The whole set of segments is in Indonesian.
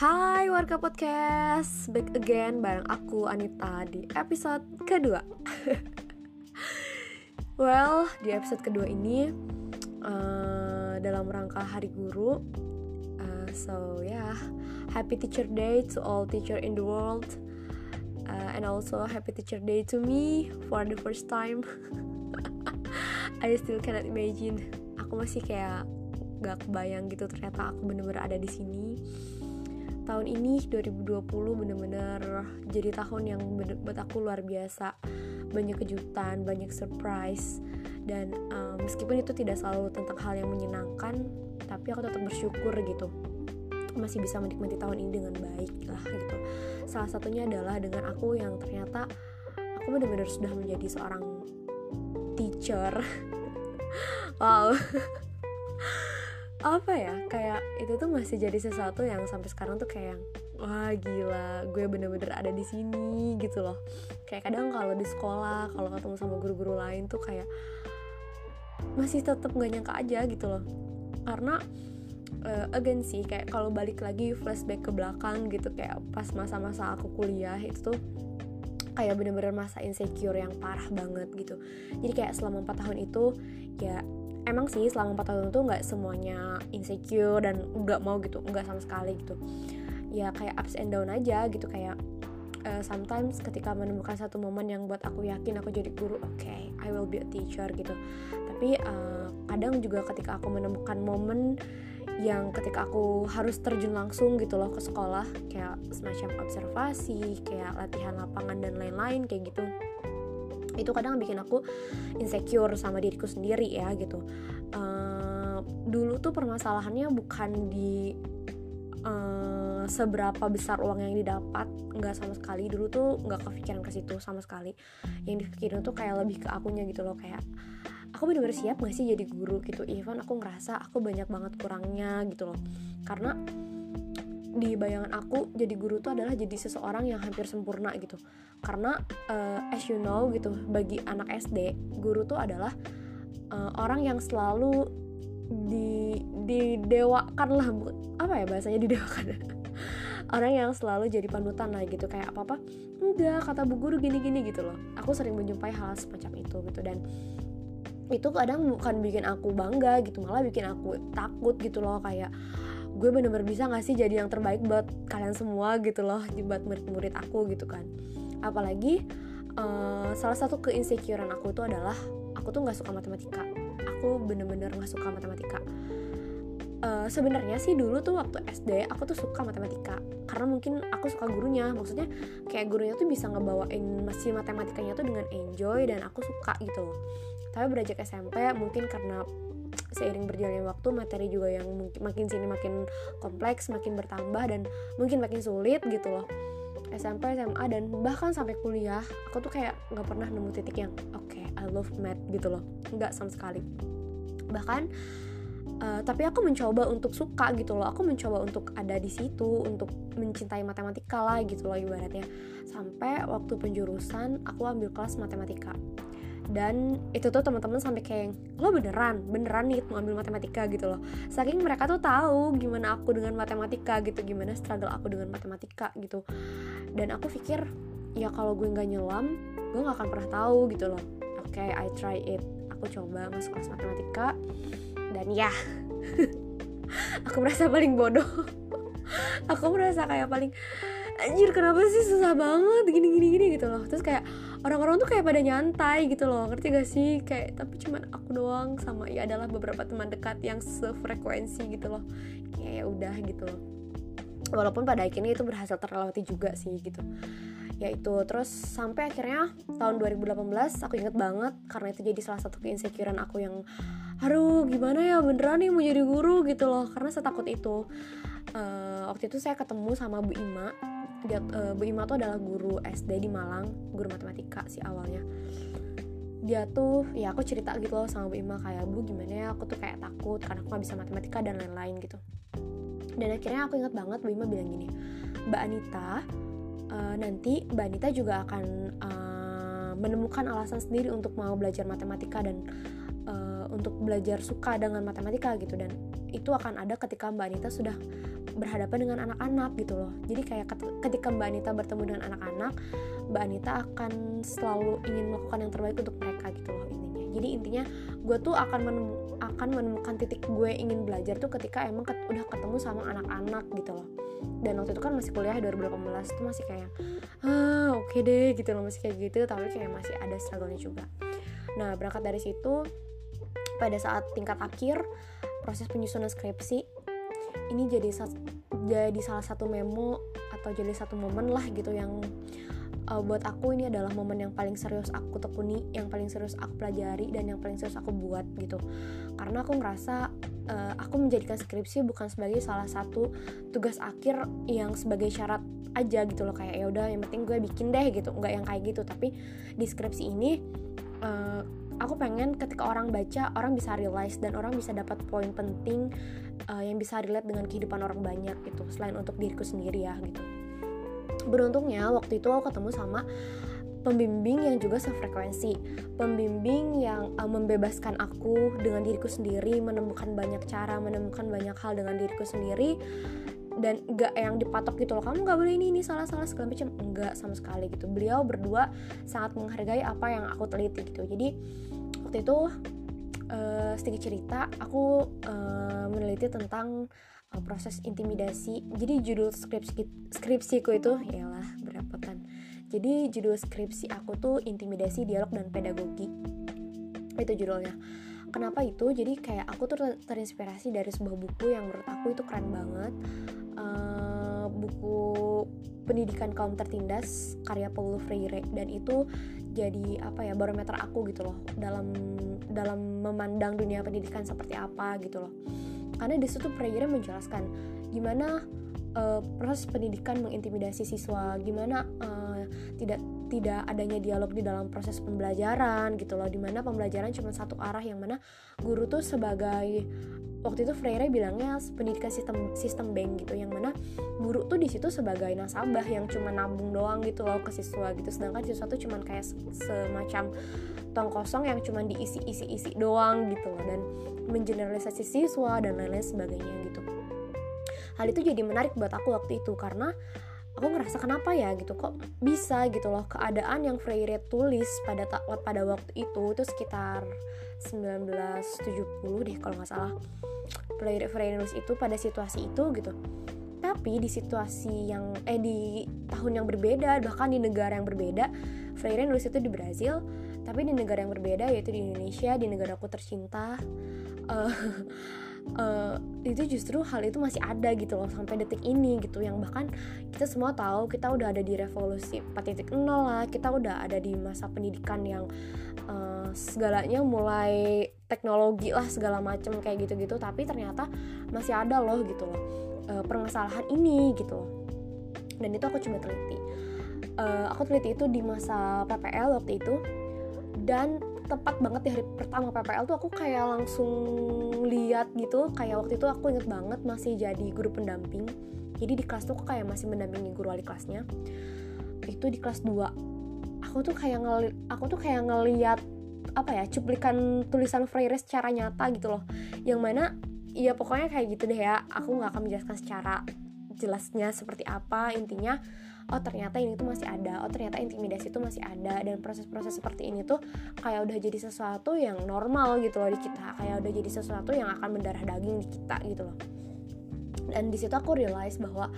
Hai warga podcast, back again bareng aku Anita di episode kedua. well, di episode kedua ini uh, dalam rangka Hari Guru. Uh, so yeah, happy Teacher Day to all teacher in the world, uh, and also happy Teacher Day to me for the first time. I still cannot imagine. Aku masih kayak gak kebayang gitu ternyata aku bener-bener ada di sini tahun ini 2020 bener-bener jadi tahun yang buat aku luar biasa. Banyak kejutan banyak surprise dan um, meskipun itu tidak selalu tentang hal yang menyenangkan tapi aku tetap bersyukur gitu. Masih bisa menikmati tahun ini dengan baik lah gitu. Salah satunya adalah dengan aku yang ternyata aku benar-benar sudah menjadi seorang teacher. Wow apa ya? Kayak itu tuh masih jadi sesuatu yang sampai sekarang tuh kayak wah gila gue bener-bener ada di sini gitu loh. Kayak kadang kalau di sekolah kalau ketemu sama guru-guru lain tuh kayak masih tetap gak nyangka aja gitu loh. Karena uh, again sih kayak kalau balik lagi flashback ke belakang gitu kayak pas masa-masa aku kuliah itu tuh kayak bener-bener masa insecure yang parah banget gitu. Jadi kayak selama 4 tahun itu ya emang sih selama 4 tahun itu nggak semuanya insecure dan nggak mau gitu nggak sama sekali gitu. Ya kayak ups and down aja gitu kayak uh, sometimes ketika menemukan satu momen yang buat aku yakin aku jadi guru oke okay, I will be a teacher gitu. Tapi uh, kadang juga ketika aku menemukan momen yang ketika aku harus terjun langsung gitu loh ke sekolah kayak semacam observasi kayak latihan lapangan dan lain-lain kayak gitu itu kadang bikin aku insecure sama diriku sendiri ya gitu. Uh, dulu tuh permasalahannya bukan di uh, seberapa besar uang yang didapat nggak sama sekali. Dulu tuh nggak kepikiran ke situ sama sekali. Yang dipikirin tuh kayak lebih ke akunya gitu loh kayak aku bener-bener siap gak sih jadi guru? Gitu. Even aku ngerasa aku banyak banget kurangnya gitu loh. Karena di bayangan aku jadi guru tuh adalah jadi seseorang yang hampir sempurna gitu. Karena uh, as you know gitu bagi anak SD guru tuh adalah uh, orang yang selalu di didewakan lah apa ya bahasanya didewakan. Orang yang selalu jadi panutan lah gitu kayak apa apa enggak kata bu guru gini gini gitu loh. Aku sering menjumpai hal semacam itu gitu dan itu kadang bukan bikin aku bangga gitu malah bikin aku takut gitu loh kayak gue bener-bener bisa gak sih jadi yang terbaik buat kalian semua gitu loh buat murid-murid aku gitu kan. Apalagi uh, salah satu keinsecurean aku tuh adalah aku tuh nggak suka matematika. Aku bener-bener nggak suka matematika. Uh, sebenarnya sih dulu tuh waktu SD aku tuh suka matematika karena mungkin aku suka gurunya. Maksudnya kayak gurunya tuh bisa ngebawain masih matematikanya tuh dengan enjoy dan aku suka gitu tapi beranjak SMP mungkin karena seiring berjalannya waktu materi juga yang mungkin makin sini makin kompleks makin bertambah dan mungkin makin sulit gitu loh. SMP SMA dan bahkan sampai kuliah aku tuh kayak nggak pernah nemu titik yang oke okay, I love math gitu loh. Nggak sama sekali. Bahkan uh, tapi aku mencoba untuk suka gitu loh. Aku mencoba untuk ada di situ untuk mencintai matematika lah gitu loh ibaratnya. Sampai waktu penjurusan aku ambil kelas matematika dan itu tuh teman-teman sampai kayak lo beneran beneran nih mau ambil matematika gitu loh. Saking mereka tuh tahu gimana aku dengan matematika gitu gimana struggle aku dengan matematika gitu. Dan aku pikir ya kalau gue nggak nyelam gue nggak akan pernah tahu gitu loh. Oke okay, I try it. Aku coba masuk kelas matematika dan ya aku merasa paling bodoh. Aku merasa kayak paling anjir kenapa sih susah banget? Gini gini gini gitu loh. Terus kayak orang-orang tuh kayak pada nyantai gitu loh ngerti gak sih? Kayak tapi cuman aku doang sama ya adalah beberapa teman dekat yang sefrekuensi gitu loh. Kayak ya udah gitu. Loh walaupun pada akhirnya itu berhasil terlewati juga sih gitu. Ya itu terus sampai akhirnya tahun 2018 aku inget banget karena itu jadi salah satu keinsecurean aku yang aduh gimana ya beneran nih mau jadi guru? gitu loh. Karena saya takut itu uh, waktu itu saya ketemu sama Bu Ima dia uh, Bu Ima tuh adalah guru SD di Malang guru matematika sih awalnya. Dia tuh ya aku cerita gitu loh sama Bu Ima kayak Bu gimana ya? Aku tuh kayak takut karena aku gak bisa matematika dan lain-lain gitu. Dan akhirnya aku ingat banget Bu Ima bilang gini Mbak Anita uh, nanti Mbak Anita juga akan uh, menemukan alasan sendiri untuk mau belajar matematika dan uh, untuk belajar suka dengan matematika gitu. Dan itu akan ada ketika Mbak Anita sudah berhadapan dengan anak-anak gitu loh. Jadi kayak ketika Mbak Anita bertemu dengan anak-anak Mbak Anita akan selalu ingin melakukan yang terbaik untuk mereka gitu loh intinya. Jadi intinya gue tuh akan menem akan menemukan titik gue ingin belajar tuh ketika emang ket udah ketemu sama anak-anak gitu loh. Dan waktu itu kan masih kuliah 2018 itu masih kayak ah oke okay deh gitu loh masih kayak gitu tapi kayak masih ada struggle-nya juga. Nah berangkat dari situ pada saat tingkat akhir proses penyusunan skripsi ini jadi jadi salah satu memo atau jadi satu momen lah gitu yang uh, buat aku ini adalah momen yang paling serius aku tekuni, yang paling serius aku pelajari dan yang paling serius aku buat gitu. Karena aku ngerasa uh, aku menjadikan skripsi bukan sebagai salah satu tugas akhir yang sebagai syarat aja gitu loh kayak ya udah yang penting gue bikin deh gitu, nggak yang kayak gitu. Tapi di skripsi ini uh, aku pengen ketika orang baca orang bisa realize dan orang bisa dapat poin penting uh, yang bisa relate dengan kehidupan orang banyak gitu selain untuk diriku sendiri ya gitu. Beruntungnya waktu itu aku ketemu sama pembimbing yang juga sefrekuensi. Pembimbing yang uh, membebaskan aku dengan diriku sendiri menemukan banyak cara menemukan banyak hal dengan diriku sendiri dan gak yang dipatok gitu loh. Kamu gak boleh ini ini salah salah segala macam. Enggak sama sekali gitu. Beliau berdua sangat menghargai apa yang aku teliti gitu. Jadi waktu itu uh, sedikit cerita aku uh, meneliti tentang uh, proses intimidasi. Jadi judul skripsi skripsiku itu ialah kan jadi judul skripsi aku tuh intimidasi dialog dan pedagogi. Itu judulnya. Kenapa itu? Jadi kayak aku tuh terinspirasi dari sebuah buku yang menurut aku itu keren banget uh, buku pendidikan kaum tertindas karya Paulo Freire. Dan itu jadi apa ya barometer aku gitu loh dalam dalam memandang dunia pendidikan seperti apa gitu loh. Karena di situ Freire menjelaskan gimana uh, proses pendidikan mengintimidasi siswa gimana uh, tidak tidak adanya dialog di dalam proses pembelajaran gitu loh di mana pembelajaran cuma satu arah yang mana guru tuh sebagai waktu itu Freire bilangnya pendidikan sistem sistem bank gitu yang mana guru tuh di situ sebagai nasabah yang cuma nabung doang gitu loh ke siswa gitu sedangkan siswa tuh cuma kayak semacam tong kosong yang cuma diisi isi isi doang gitu loh dan mengeneralisasi siswa dan lain-lain sebagainya gitu. Hal itu jadi menarik buat aku waktu itu karena aku ngerasa kenapa ya gitu kok bisa gitu loh keadaan yang Freire tulis pada pada waktu itu itu sekitar 1970 deh kalau nggak salah. Freire Freire nulis itu pada situasi itu gitu. Tapi di situasi yang eh di tahun yang berbeda bahkan di negara yang berbeda Freire nulis itu di Brazil tapi di negara yang berbeda yaitu di Indonesia di negaraku tercinta uh, uh, itu justru hal itu masih ada gitu loh sampai detik ini gitu. Yang bahkan kita semua tahu kita udah ada di revolusi 4.0 lah kita udah ada di masa pendidikan yang uh, segalanya mulai teknologi lah segala macem kayak gitu-gitu. Tapi ternyata masih ada loh gitu loh uh, permasalahan ini gitu. Loh dan itu aku coba teliti. Uh, aku teliti itu di masa PPL waktu itu. Dan tepat banget di hari pertama PPL tuh aku kayak langsung lihat gitu. Kayak waktu itu aku inget banget masih jadi guru pendamping. Jadi di kelas tuh aku kayak masih mendampingi guru wali kelasnya. Itu di kelas 2 aku tuh kayak ngeli aku tuh kayak ngeliat apa ya cuplikan tulisan Freire secara nyata gitu loh. Yang mana ya pokoknya kayak gitu deh ya. Aku nggak akan menjelaskan secara jelasnya seperti apa. Intinya oh ternyata ini tuh masih ada oh ternyata intimidasi itu masih ada dan proses-proses seperti ini tuh kayak udah jadi sesuatu yang normal gitu loh di kita kayak udah jadi sesuatu yang akan mendarah daging di kita gitu loh. Dan di situ aku realize bahwa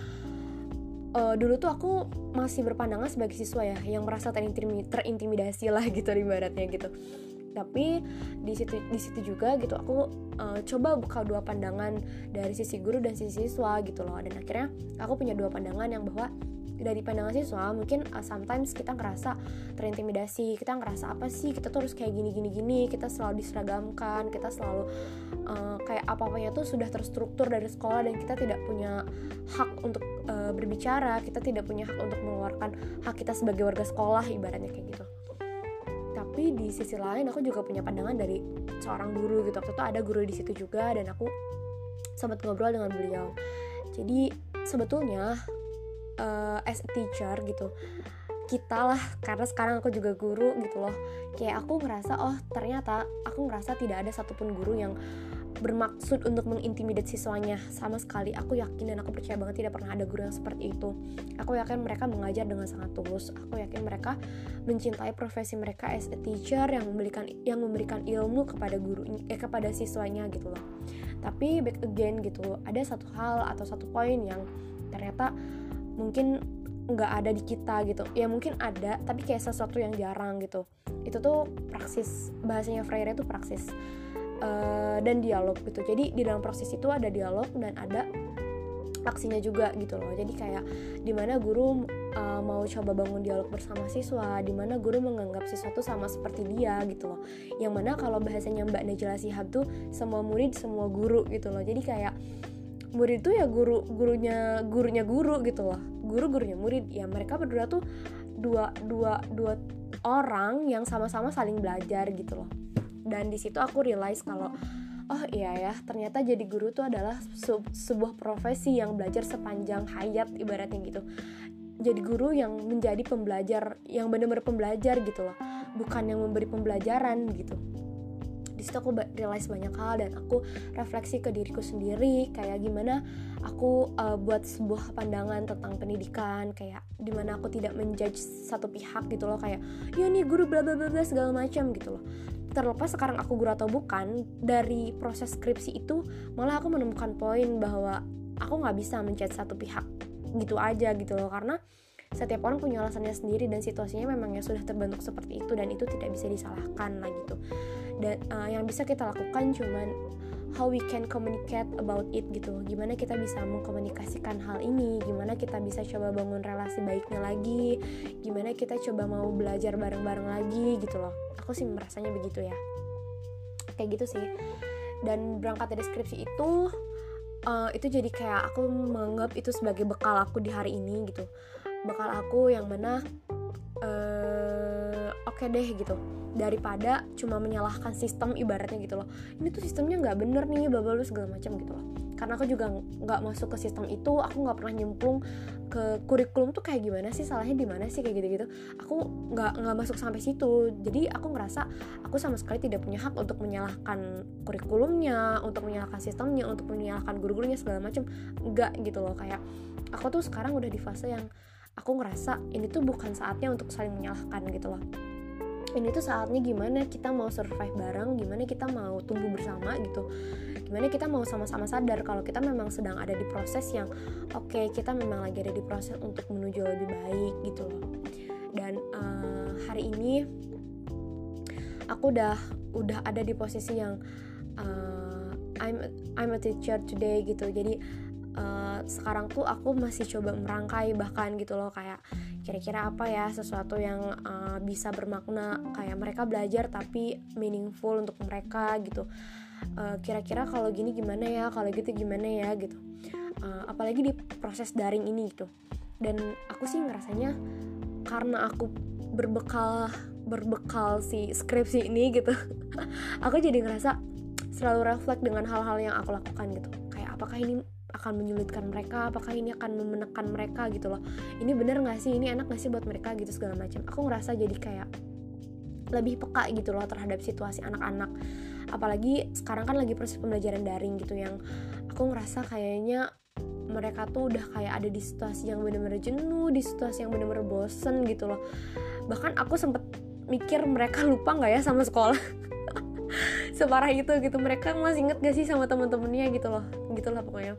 uh, dulu tuh aku masih berpandangan sebagai siswa ya yang merasa terintimidasi lah gitu ibaratnya gitu. Tapi di situ di situ juga gitu aku uh, coba buka dua pandangan dari sisi guru dan sisi siswa gitu loh. Dan akhirnya aku punya dua pandangan yang bahwa dari pandangan siswa mungkin uh, sometimes kita ngerasa terintimidasi kita ngerasa apa sih kita tuh harus kayak gini gini gini kita selalu diseragamkan kita selalu uh, kayak apa apanya tuh sudah terstruktur dari sekolah dan kita tidak punya hak untuk uh, berbicara kita tidak punya hak untuk mengeluarkan hak kita sebagai warga sekolah ibaratnya kayak gitu. Tapi di sisi lain aku juga punya pandangan dari seorang guru gitu. Waktu itu ada guru di situ juga dan aku sempat ngobrol dengan beliau. Jadi sebetulnya uh, as a teacher gitu. Kita lah karena sekarang aku juga guru gitu loh. Kayak aku ngerasa oh ternyata aku ngerasa tidak ada satupun guru yang bermaksud untuk mengintimidasi siswanya. Sama sekali aku yakin dan aku percaya banget tidak pernah ada guru yang seperti itu. Aku yakin mereka mengajar dengan sangat tulus. Aku yakin mereka mencintai profesi mereka as a teacher yang memberikan yang memberikan ilmu kepada guru eh kepada siswanya gitu loh. Tapi back again gitu ada satu hal atau satu poin yang ternyata mungkin nggak ada di kita gitu. Ya mungkin ada tapi kayak sesuatu yang jarang gitu. Itu tuh praksis bahasanya Freire itu praksis uh, dan dialog gitu. Jadi di dalam proses itu ada dialog dan ada aksinya juga gitu loh. Jadi kayak di mana guru uh, mau coba bangun dialog bersama siswa di mana guru menganggap siswa tuh sama seperti dia gitu loh. Yang mana kalau bahasanya Mbak Najla Sihab tuh semua murid semua guru gitu loh. Jadi kayak murid tuh ya guru gurunya gurunya guru gitu loh. Guru gurunya murid. Ya mereka berdua tuh dua dua dua orang yang sama-sama saling belajar gitu loh. Dan di situ aku realize kalau oh iya ya ternyata jadi guru tuh adalah sebuah profesi yang belajar sepanjang hayat ibaratnya gitu. Jadi guru yang menjadi pembelajar yang benar-benar pembelajar gitu loh. Bukan yang memberi pembelajaran gitu di situ aku realize banyak hal dan aku refleksi ke diriku sendiri kayak gimana aku uh, buat sebuah pandangan tentang pendidikan kayak di mana aku tidak menjudge satu pihak gitu loh kayak ya nih guru bla bla bla segala macam gitu loh. Terlepas sekarang aku guru atau bukan dari proses skripsi itu malah aku menemukan poin bahwa aku nggak bisa mencet satu pihak gitu aja gitu loh karena setiap orang punya alasannya sendiri dan situasinya memang ya sudah terbentuk seperti itu dan itu tidak bisa disalahkan lah gitu dan uh, yang bisa kita lakukan cuman how we can communicate about it gitu. Gimana kita bisa mengkomunikasikan hal ini? Gimana kita bisa coba bangun relasi baiknya lagi? Gimana kita coba mau belajar bareng-bareng lagi gitu loh. Aku sih merasanya begitu ya. Kayak gitu sih. Dan berangkat dari skripsi itu uh, itu jadi kayak aku menganggap itu sebagai bekal aku di hari ini gitu. Bekal aku yang mana uh, oke okay deh gitu. Daripada cuma menyalahkan sistem ibaratnya gitu loh. Ini tuh sistemnya nggak bener nih bla bla segala macam gitu loh. Karena aku juga nggak masuk ke sistem itu aku nggak pernah nyemplung ke kurikulum tuh kayak gimana sih salahnya di mana sih kayak gitu gitu aku nggak nggak masuk sampai situ. Jadi aku ngerasa aku sama sekali tidak punya hak untuk menyalahkan kurikulumnya untuk menyalahkan sistemnya untuk menyalahkan guru-gurunya segala macam. Nggak gitu loh. Kayak aku tuh sekarang udah di fase yang aku ngerasa ini tuh bukan saatnya untuk saling menyalahkan gitu loh. Ini tuh saatnya gimana kita mau survive bareng gimana kita mau tumbuh bersama gitu. Gimana kita mau sama-sama sadar kalau kita memang sedang ada di proses yang oke okay, kita memang lagi ada di proses untuk menuju lebih baik gitu loh. Dan uh, hari ini aku udah udah ada di posisi yang uh, I'm I'm a teacher today gitu. Jadi uh, sekarang tuh aku masih coba merangkai bahkan gitu loh kayak kira-kira apa ya sesuatu yang uh, bisa bermakna kayak mereka belajar tapi meaningful untuk mereka gitu. Kira kira-kira kalau gini gimana ya kalau gitu gimana ya gitu. Uh, apalagi di proses daring ini gitu. Dan aku sih ngerasanya karena aku berbekal berbekal si skripsi ini gitu aku jadi ngerasa selalu reflect dengan hal-hal yang aku lakukan gitu. Kayak apakah ini akan menyulitkan mereka apakah ini akan menekan mereka gitu loh. Ini bener gak sih? Ini enak gak sih buat mereka gitu segala macam. Aku ngerasa jadi kayak lebih peka gitu loh terhadap situasi anak-anak. Apalagi sekarang kan lagi proses pembelajaran daring gitu yang aku ngerasa kayaknya mereka tuh udah kayak ada di situasi yang bener-bener jenuh di situasi yang bener-bener bosen gitu loh. Bahkan aku sempet mikir mereka lupa nggak ya sama sekolah separah itu gitu. Mereka masih inget gak sih sama temen-temennya gitu loh. Gitu lah pokoknya.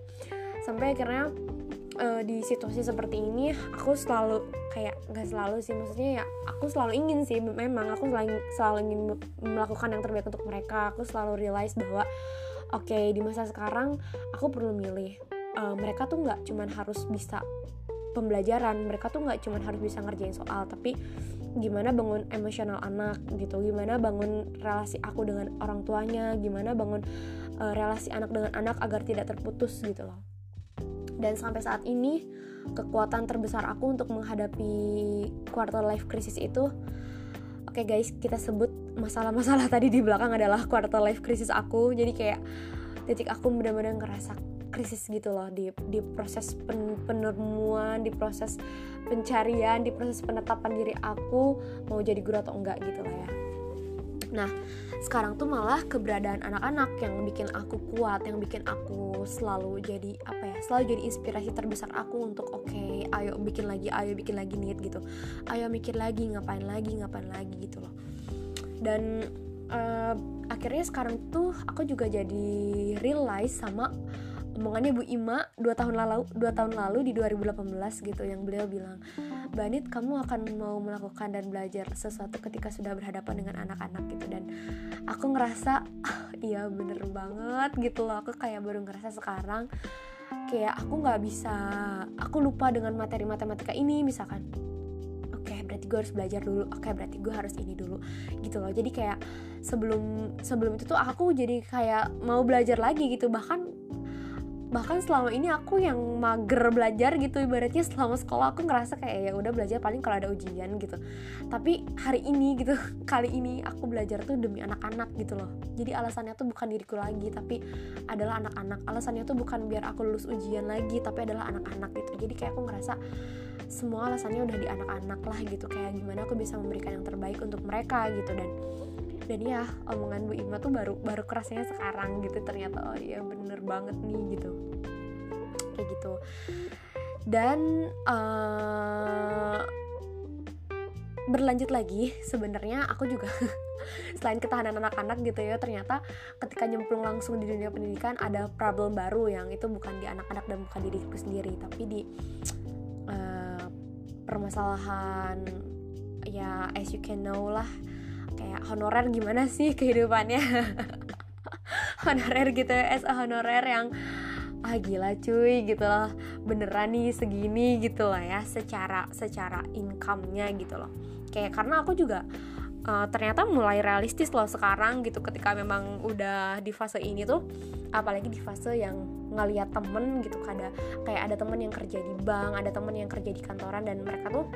Sampai akhirnya uh, di situasi seperti ini aku selalu kayak gak selalu sih. Maksudnya ya aku selalu ingin sih. Memang aku selalu selalu ingin melakukan yang terbaik untuk mereka. Aku selalu realize bahwa oke okay, di masa sekarang aku perlu milih. Uh, mereka tuh nggak cuman harus bisa pembelajaran. Mereka tuh nggak cuma harus bisa ngerjain soal tapi gimana bangun emosional anak gitu gimana bangun relasi aku dengan orang tuanya gimana bangun uh, relasi anak dengan anak agar tidak terputus gitu loh. Dan sampai saat ini kekuatan terbesar aku untuk menghadapi quarter life crisis itu oke okay guys kita sebut masalah-masalah tadi di belakang adalah quarter life crisis aku. Jadi kayak titik aku benar-benar ngerasa krisis gitu loh di di proses pen, penemuan di proses pencarian di proses penetapan diri aku mau jadi guru atau enggak gitu lah ya Nah, sekarang tuh malah keberadaan anak-anak yang bikin aku kuat, yang bikin aku selalu jadi apa ya, selalu jadi inspirasi terbesar aku untuk oke, okay, ayo bikin lagi, ayo bikin lagi nih gitu, ayo mikir lagi, ngapain lagi, ngapain lagi gitu loh. Dan uh, akhirnya sekarang tuh aku juga jadi realize sama omongannya Bu Ima dua tahun lalu dua tahun lalu di 2018 gitu yang beliau bilang Banit kamu akan mau melakukan dan belajar sesuatu ketika sudah berhadapan dengan anak-anak gitu. Dan aku ngerasa ah, iya bener banget gitu loh. Aku kayak baru ngerasa sekarang kayak aku nggak bisa aku lupa dengan materi matematika ini misalkan oke berarti gue harus belajar dulu oke okay, berarti gue harus ini dulu gitu loh. Jadi kayak sebelum sebelum itu tuh aku jadi kayak mau belajar lagi gitu. Bahkan bahkan selama ini aku yang mager belajar gitu ibaratnya selama sekolah aku ngerasa kayak ya udah belajar paling kalau ada ujian gitu. Tapi hari ini gitu kali ini aku belajar tuh demi anak-anak gitu loh. Jadi alasannya tuh bukan diriku lagi tapi adalah anak-anak. Alasannya tuh bukan biar aku lulus ujian lagi tapi adalah anak-anak gitu. Jadi kayak aku ngerasa semua alasannya udah di anak-anak lah gitu. Kayak gimana aku bisa memberikan yang terbaik untuk mereka gitu. Dan dan ya omongan Bu Ima tuh baru baru kerasnya sekarang gitu. Ternyata oh iya bener banget nih gitu. Kayak gitu. Dan uh, berlanjut lagi. Sebenarnya aku juga selain ketahanan anak-anak gitu ya ternyata ketika nyemplung langsung di dunia pendidikan ada problem baru yang itu bukan di anak-anak dan bukan di diriku sendiri. Tapi di uh, permasalahan ya as you can know lah kayak honorer gimana sih kehidupannya? Honorer gitu ya as honorer yang ah gila cuy gitu loh. Beneran nih segini gitu lah ya secara secara income-nya gitu loh. Kayak karena aku juga uh, ternyata mulai realistis loh sekarang gitu ketika memang udah di fase ini tuh. Apalagi di fase yang ngeliat temen gitu kada kayak ada temen yang kerja di bank ada temen yang kerja di kantoran dan mereka tuh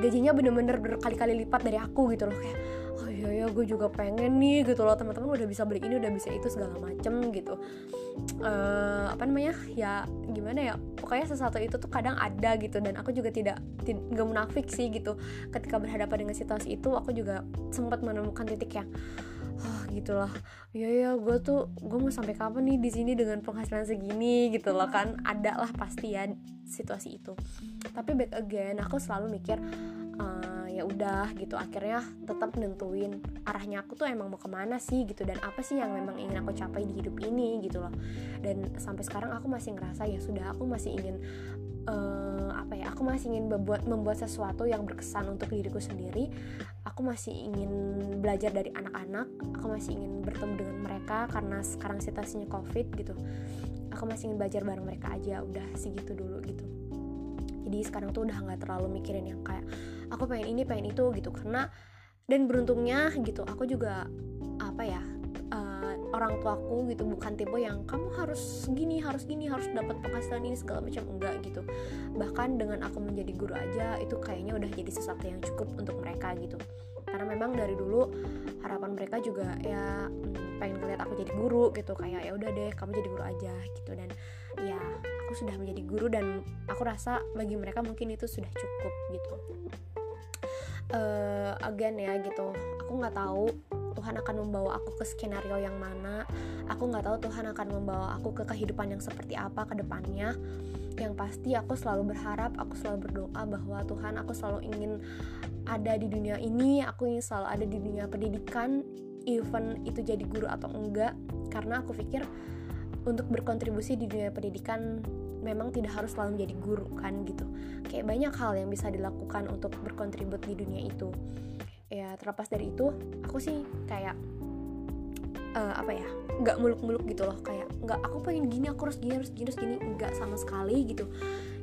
gajinya bener-bener berkali-kali lipat dari aku gitu loh. Kayak oh iya ya gue juga pengen nih gitu loh. Teman-teman udah bisa beli ini udah bisa itu segala macem gitu. Uh, apa namanya? Ya gimana ya? Pokoknya sesuatu itu tuh kadang ada gitu. Dan aku juga tidak nggak munafik sih gitu. Ketika berhadapan dengan situasi itu aku juga sempat menemukan titik yang oh gitu loh ya ya gue tuh gue mau sampai kapan nih di sini dengan penghasilan segini gitu loh kan. Ada lah pasti ya situasi itu. Tapi back again aku selalu mikir uh, ya udah gitu. Akhirnya tetap nentuin arahnya aku tuh emang mau ke mana sih gitu. Dan apa sih yang memang ingin aku capai di hidup ini gitu loh. Dan sampai sekarang aku masih ngerasa ya sudah aku masih ingin uh, apa ya aku masih ingin membuat membuat sesuatu yang berkesan untuk diriku sendiri. Aku masih ingin belajar dari anak-anak. Aku masih ingin bertemu dengan mereka karena sekarang situasinya covid gitu. Aku masih ingin belajar bareng mereka aja udah segitu dulu gitu. Jadi sekarang tuh udah nggak terlalu mikirin yang kayak aku pengen ini pengen itu gitu. Karena dan beruntungnya gitu aku juga orang tuaku gitu bukan tipe yang kamu harus gini harus gini harus dapat penghasilan ini segala macam enggak gitu. Bahkan dengan aku menjadi guru aja itu kayaknya udah jadi sesuatu yang cukup untuk mereka gitu. Karena memang dari dulu harapan mereka juga ya hmm, pengen ngeliat aku jadi guru gitu. Kayak ya udah deh kamu jadi guru aja gitu. Dan ya aku sudah menjadi guru dan aku rasa bagi mereka mungkin itu sudah cukup gitu. Uh, again ya gitu. Aku nggak tahu Tuhan akan membawa aku ke skenario yang mana. Aku nggak tahu Tuhan akan membawa aku ke kehidupan yang seperti apa ke depannya. Yang pasti aku selalu berharap aku selalu berdoa bahwa Tuhan aku selalu ingin ada di dunia ini. Aku ingin selalu ada di dunia pendidikan even itu jadi guru atau enggak. Karena aku pikir untuk berkontribusi di dunia pendidikan memang tidak harus selalu menjadi guru kan gitu. Kayak banyak hal yang bisa dilakukan untuk berkontribut di dunia itu ya terlepas dari itu aku sih kayak uh, apa ya nggak muluk-muluk gitu loh. Kayak nggak aku pengen gini aku harus gini harus gini harus gini. Nggak sama sekali gitu.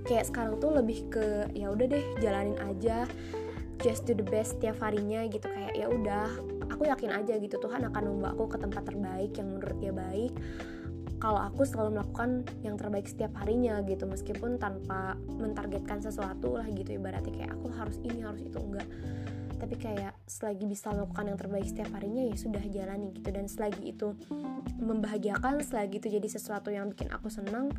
Kayak sekarang tuh lebih ke ya udah deh jalanin aja. Just do the best tiap harinya gitu. Kayak ya udah aku yakin aja gitu Tuhan akan membawa aku ke tempat terbaik yang menurut dia baik. Kalau aku selalu melakukan yang terbaik setiap harinya gitu. Meskipun tanpa mentargetkan sesuatu lah gitu. Ibaratnya kayak aku harus ini harus itu. Enggak tapi kayak selagi bisa melakukan yang terbaik setiap harinya ya sudah jalani gitu. Dan selagi itu membahagiakan selagi itu jadi sesuatu yang bikin aku senang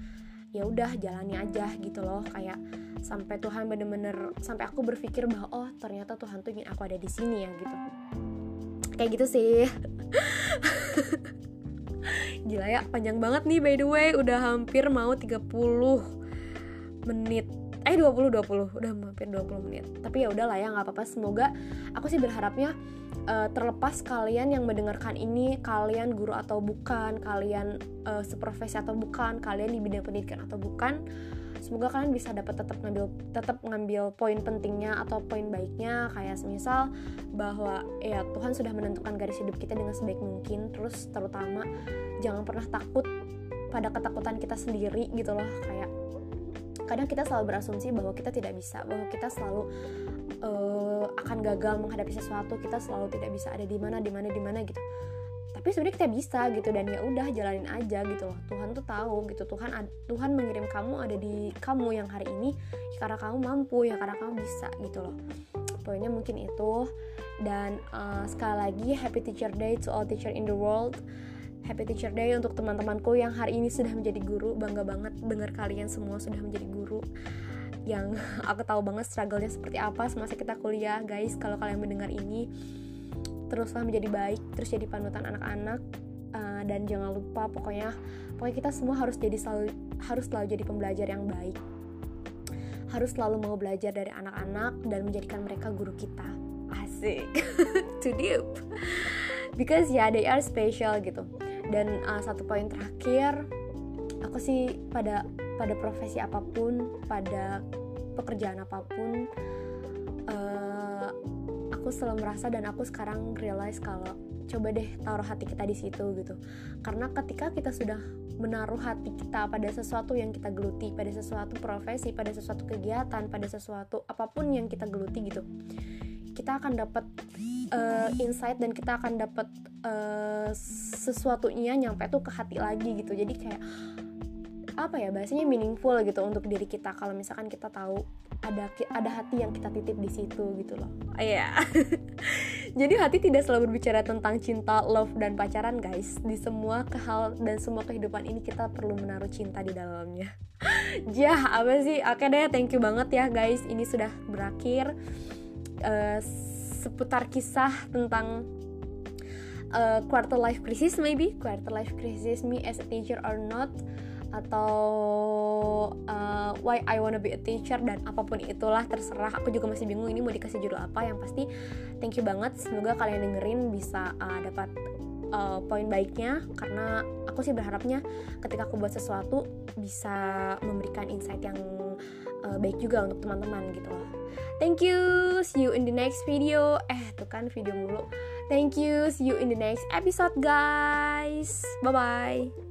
ya udah jalani aja gitu loh. Kayak sampai Tuhan bener-bener sampai aku berpikir bahwa oh ternyata Tuhan tuh ingin aku ada di sini ya gitu. Kayak gitu sih. Gila ya panjang banget nih by the way. Udah hampir mau 30 menit eh 20 20 udah hampir 20 menit. Tapi ya udahlah ya nggak apa-apa. Semoga aku sih berharapnya uh, terlepas kalian yang mendengarkan ini kalian guru atau bukan kalian uh, seprofesi atau bukan kalian di bidang pendidikan atau bukan semoga kalian bisa dapat tetap ngambil tetap ngambil poin pentingnya atau poin baiknya. Kayak semisal bahwa ya Tuhan sudah menentukan garis hidup kita dengan sebaik mungkin. Terus terutama jangan pernah takut pada ketakutan kita sendiri gitu loh. Kayak kadang kita selalu berasumsi bahwa kita tidak bisa bahwa kita selalu uh, akan gagal menghadapi sesuatu kita selalu tidak bisa ada di mana di mana di mana gitu. Tapi sebenarnya kita bisa gitu dan ya udah jalanin aja gitu loh. Tuhan tuh tahu gitu Tuhan Tuhan mengirim kamu ada di kamu yang hari ini ya karena kamu mampu ya karena kamu bisa gitu loh. Poinnya mungkin itu. Dan uh, sekali lagi happy teacher day to all teacher in the world Happy Teacher Day untuk teman-temanku yang hari ini sudah menjadi guru. Bangga banget dengar kalian semua sudah menjadi guru. Yang aku tahu banget struggle-nya seperti apa semasa kita kuliah, guys. Kalau kalian mendengar ini, teruslah menjadi baik, terus jadi panutan anak-anak. Uh, dan jangan lupa pokoknya pokoknya kita semua harus jadi selalu harus selalu jadi pembelajar yang baik harus selalu mau belajar dari anak-anak dan menjadikan mereka guru kita asik too deep because ya yeah, they are special gitu dan uh, satu poin terakhir aku sih pada pada profesi apa pun pada pekerjaan apa pun uh, aku selalu merasa dan aku sekarang realize kalau coba deh taruh hati kita di situ gitu. Karena ketika kita sudah menaruh hati kita pada sesuatu yang kita geluti pada sesuatu profesi pada sesuatu kegiatan pada sesuatu apa pun yang kita geluti gitu kita akan dapat uh, insight dan kita akan dapat uh, sesuatunya nyampe tuh ke hati lagi gitu. Jadi kayak apa ya bahasanya meaningful gitu untuk diri kita kalau misalkan kita tahu ada ada hati yang kita titip di situ gitu loh. Iya. Yeah. jadi hati tidak selalu berbicara tentang cinta love dan pacaran guys. Di semua kehal dan semua kehidupan ini kita perlu menaruh cinta di dalamnya. Ya apa sih? Oke deh thank you banget ya guys. Ini sudah berakhir. Uh, seputar kisah tentang uh, quarter life crisis maybe. Quarter life crisis me as a teacher or not. Atau uh, why I wanna be a teacher dan apa pun itulah terserah. Aku juga masih bingung ini mau dikasih judul apa. Yang pasti thank you banget. Semoga kalian dengerin bisa uh, dapat uh, poin baiknya. Karena aku sih berharapnya ketika aku buat sesuatu bisa memberikan insight yang uh, baik juga untuk teman-teman gitu. Loh thank you. See you in the next video. Eh tuh kan video mulu thank you. See you in the next episode guys. Bye bye